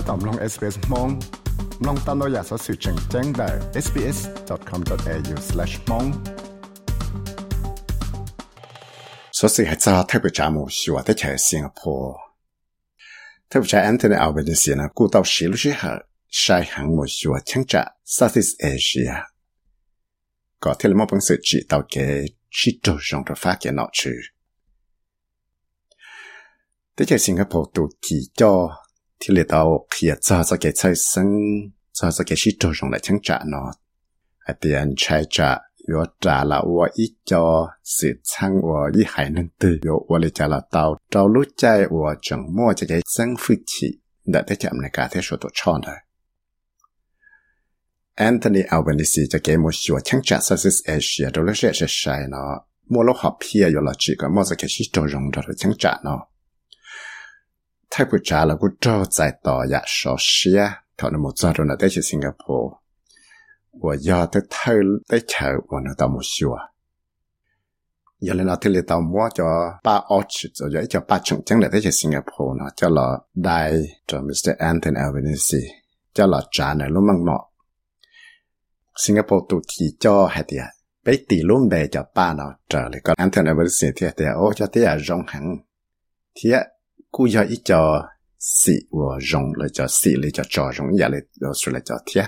ถ้าตอมลอง SBS มองลองตามเราอยากสอสื่อแจ้งแจ้งได้ sbs.com.au/mong สอสื่อให้จ้าเทพจามูชัวได้ใช้สิงคโปร์เทพจาแอนโทนีอัลเบนิซีนะกู到十路之后ใช้หางมูชัวช่างจะ Southeast Asia ก็ที่เราไม่เป็นสื่อจี到嘅ชิโตจงตัวฟ้าแกนอชื่อได้ใช้สิงคโปร์ตัวกี่จอ ที่เลตเอาเขียจ้ะสเกตใช้ซึ่งจ้ะสเกตชิดตัวตรงไหนทั้งจะนอไอเตียนใช้จะยอจ่าละว่าอีจอสืบช่างว่ายี่หายนั่นตื่อยว่าเลยจ่าละเตาเรารู้ใจว่าจังมั่วจะเกตซึ่งฝึกฉีดแต่ได้จำในการที่ชดตัวช่อนเลยแอนโทนีอัลเบนิซีจะเกมชัวช่างจานเซาท์อีสเอเชียโดยเลือกใช้เนาะมัวโลกหอบเพียอยู่ละจีก็มัวจะเกชิโตรงดอช่างจากเนาะ shit là dạ một Singapore. Và và nó nó mua cho ba ba là Singapore nó cho là đại cho Mr. Anthony Albanese. Cho là trả Singapore cho hay tỷ luôn bè cho ba nó trở lại còn Anthony Albanese thì ô cho tiệt rong hẳn. Tiệt cú giờ ít cho sĩ và rồng là cho sĩ là cho trò rồng, giả là rồi là cho thiết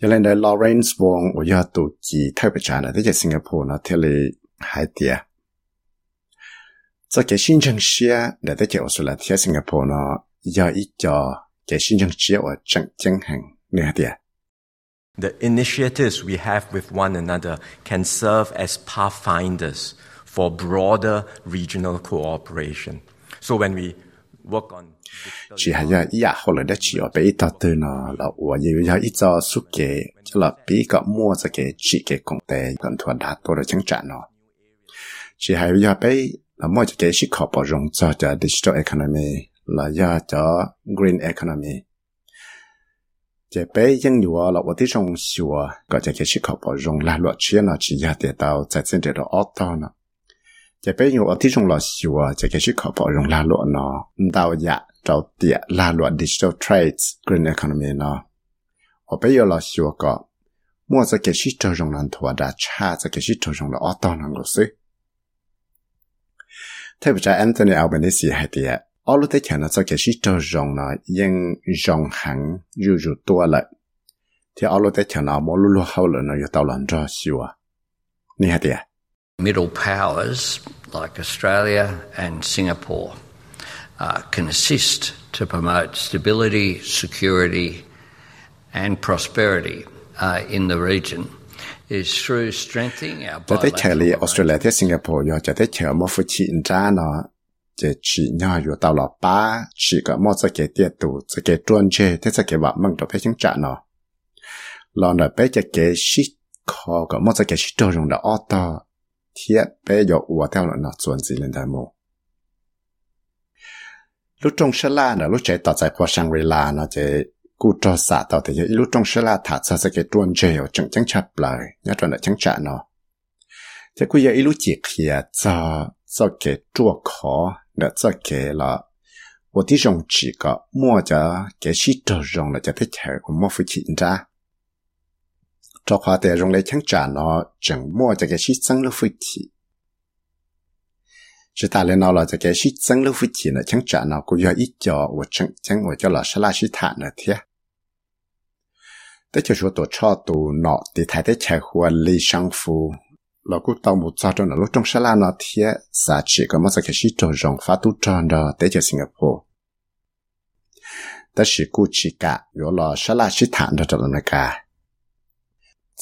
giờ lên đây, Lawrence Wong và giờ tụ chỉ thay bạch trà là thế giờ Singapore, nó thế là hai tia cho cái sinh trường xe để thế giờ rồi là thiết Singapore, nó giờ ít cho cái sinh trường xe và chẳng chẳng hàng nửa tia The initiatives we have with one another can serve as pathfinders for broader regional cooperation. So when we work on chỉ hay là ý hậu là đã chỉ ở bên ta từ nó là ở nhiều nhà ít cho suốt kế cho là bị có mua cho kế chỉ kế công tế còn thua đạt tôi là chẳng trả nó. Chỉ hay là bên là mua cho kế chỉ khó bảo rộng cho cho digital economy, là do cho green economy. Chế bé dân nhiều là ở thị trường sửa có cho kế chỉ khó bảo rộng, là luật chuyên là chỉ ra để tao giải quyết được auto nó. จะไปอยู่ที่ชงหลอชัวจะแค่ชื่อขอบรงลาลวนอดาวยะเจ้าเตียลาลวดิจิทัลเทรดส์กรีนอีโคโนมีนออไปอยู่หลอชัวก็มั่วจะแค่ชื่อเจ้ารงลันทัวดาชาจะแค่ชื่อเจ้ารงลออตอนังก็ซึเทพเจ้าแอนโทนีอัลเบนิซีให้เตียออลุเตแค่นั้นจะแค่ชื่อเจ้ารงนอยังรงหังอยู่อยู่ตัวเลยที่ออลุเตแค่นั้นมั่วลุ่ลุ่เขาเลยนอยู่ตาหลันรอชัวนี่ให้เตีย middle powers like Australia and Singapore uh, can assist to promote stability, security, and prosperity uh, in the region. is through strengthening Australia te Singapore yo cha te chali mo fu chi nda no che chi nyo yo tao lo pa chi ka mo sa ke tie tu ke che ke mang no lo ke mo ke thiết bé dọ ủa theo nó nọt chuẩn gì lên đà mô. Lúc trong sơ la nó lúc chạy tỏ giải qua Shangri-La nó chạy cú cho xả tỏ thì lúc trong sơ la thả ra sẽ cái tuôn chè ở chẳng chẳng chạp lại nhá tuần đã chẳng chạ nó. Thế cú giờ lúc chỉ khía cho cho cái chua khó để cho cái là ra 这话得用来听讲呢，正么这个是真了问题。是大连闹了这个是真了问题呢，听讲呢，我要一叫我正正我叫老师拉去谈了天。这就说多超多脑的太太才和李商夫，老古到木早中的路中是拉那天，啥子个么这个是做用法度长的，这就新加坡。但是古奇噶，有了是拉去谈的这了那个。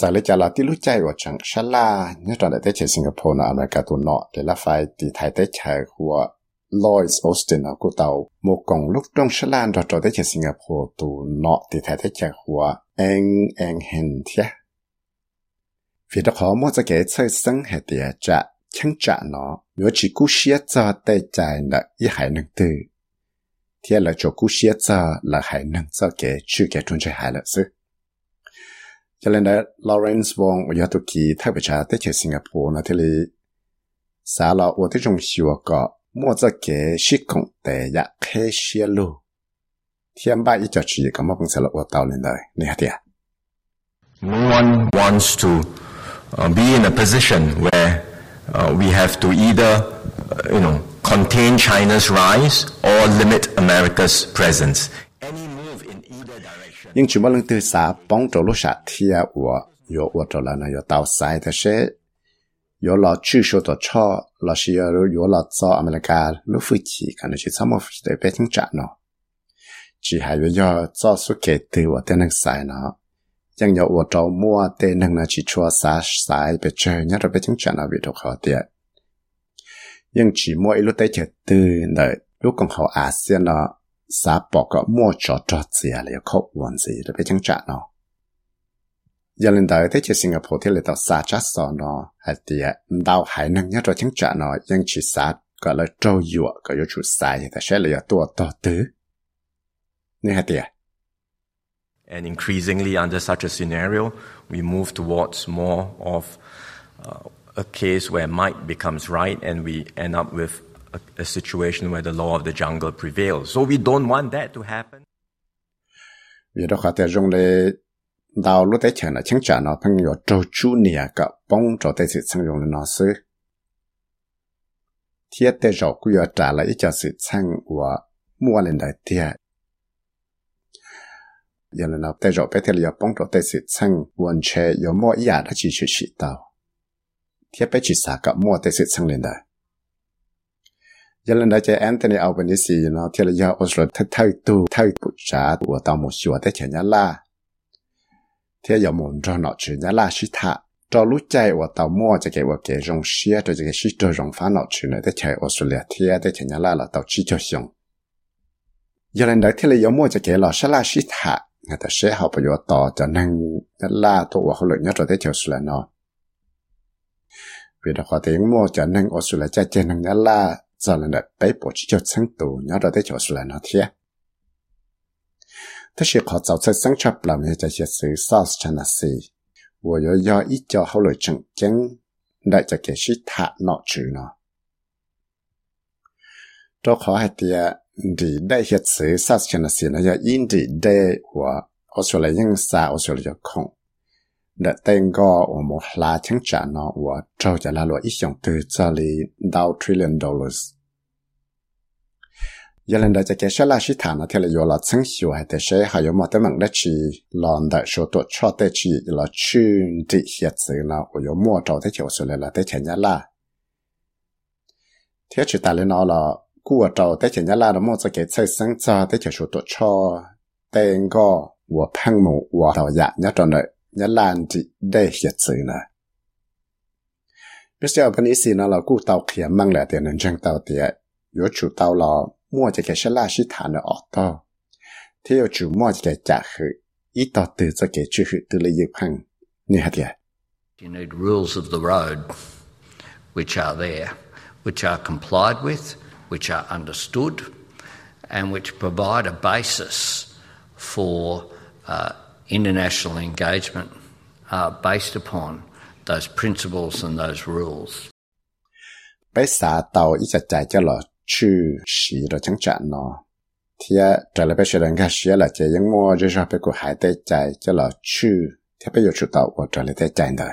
在你家啦，啲路仔我整沙啦，你講嚟啲喺新加坡啊，美國都攞，你啦快啲睇啲係話 Louis Austin 啊，嗰度冇講碌中沙啦，就做啲喺新加坡都攞，啲睇啲係話 N N 很貼。vì đó họ muốn cho cái chơi sinh hệ địa trả chẳng trả nó nếu chỉ cú xia cho tay trái là y hải nâng tư thì là chỗ cú xia cho là hải nâng cho cái chữ cái trung chơi là sư nó No one wants to uh, be in a position where uh, we have to either uh, you know contain China's rise or limit America's presence. direction. nhưng chỉ mà lần từ xa bóng trâu lúc xa thia của yo của trâu là nó yo tàu sai thế sẽ yo lo chữ số tổ cho lo xí yo yo lo cho America lúc phi chỉ cái nó chỉ sao mà phi để bé tiếng trả nó chỉ hay yo yo cho số kể từ của tên năng sai nó ยัง有我找摸的能呢去戳啥啥被这伢这被听讲了为头好的，ยังchỉ mua ít lúc tới chờ từ này lúc còn học ASEAN nó xã bỏ có mua cho cho gì là khó hoàn gì để bị chứng trả nó. giờ lên tới tới chờ Singapore thì là tao sa chắc so nó hay tiệt đào hải năng nhất cho chứng trả chỉ xã gọi là trâu dụa gọi là chủ sai, thì sẽ là tua to tứ. Nè hay tiệt. And increasingly, under such a scenario, we move towards more of uh, a case where might becomes right, and we end up with a, a situation where the law of the jungle prevails. So we don't want that to happen. vì đó khá dùng lê đào lúc đấy chẳng là chẳng trả nó phân yếu trâu chú nìa cả bông trâu tới sự chẳng dùng nó sư thiết tế rõ của yếu trả lại cho sự chẳng của mua lên đại tiệt giờ là nó tế rõ bé thế là bông trâu tới sự chẳng hoàn chê yếu mua ý à đã chỉ chỉ chỉ tao thiết bé chỉ xả cả mua tới sự chẳng lên đại giờ lần đó chơi Anthony Albanese nó thì là do Australia thay thay tu thay bút trả của tao một số tới chơi nhà la. Thì giờ muốn cho nó chơi nhà la sĩ thạ cho lúc chạy của tao mua cho cái cái rong xe, cho cái sĩ cho rong phá nó chơi này tới chơi Australia thì tới chơi nhà la là tao chỉ cho xong giờ lần đó thì là giờ mua cho cái là sa la sĩ thạ người ta sẽ học bây giờ tao cho nên nhà la tôi vào hồi nhất rồi tới chơi Australia nó. Vì đó có tiếng mua cho nên Australia chơi chơi nên nhà la giờ là đã bé bỏ chỉ cho sáng tù, nhớ ra tới chỗ là nó. Thiệt. Thế thì đã tên go ở một lá chẳng trả nó và trâu trả là loại ít dòng từ trả lý đào trillion dollars. Giờ lần đó จะแกเชื่อลาชิฐานะเทเลยอลอดซึ่งสิวให้แต่เชื่อหายมอเตมังได้ชีลอนได้ชัวตัวชอเตชีลอชื่นดิเหียดซื้อนะอุยมัวเจ้าเตเฉียวสุเลยละเตเฉียนยาลาเทียชิตาเลนอลอกูเจ้าเตเฉียนยาลาเรามัวจะแกใช้ซึ่งจ้าเตเฉียวชัวตัวชอเตงก็วัวพังหมูวัวเต่าหยาเนี่ยตอนเลย ยะลานจิได้เขียดซื้อนะพิเศษพันอีสีนะเรากู้เตาเขียมั่งแหละเดี๋ยนั้นจังเตาเตียอยู่จู่เตาเรามั่วจะแกชลาชิฐานออกต่อเที่ยวจูมั่วจะแกจัะคืออีต่อตือจะแกชื่อคือตื่เลยยึกพังนี่ฮะเดีย You need rules of the road which are there, which are complied with, which are understood, and which provide a basis for uh, international engagement uh, based upon those principles and those rules. bây giờ tàu ít chạy cho là chữ sĩ rồi chẳng chặn nó. Thì trở lại bây giờ người sĩ là chỉ những mua rồi ra bây giờ hải tế chạy cho là chữ thì bây giờ chủ tàu của trở lại tế chạy đó.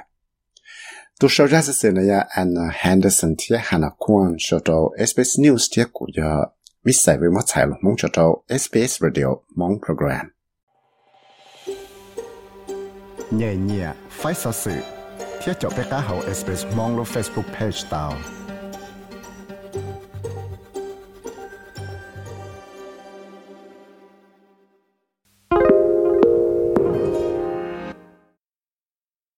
Tu sau ra sẽ là Anna Henderson thì hẳn là quan cho tàu SBS News thì của giờ biết sai với mất sai luôn mong cho tàu SBS Radio mong program เนี่ยเนี่ยไฟสื่อเที่ยจบไปก้าเฮาเอสเปซมองลง Facebook Page ตาว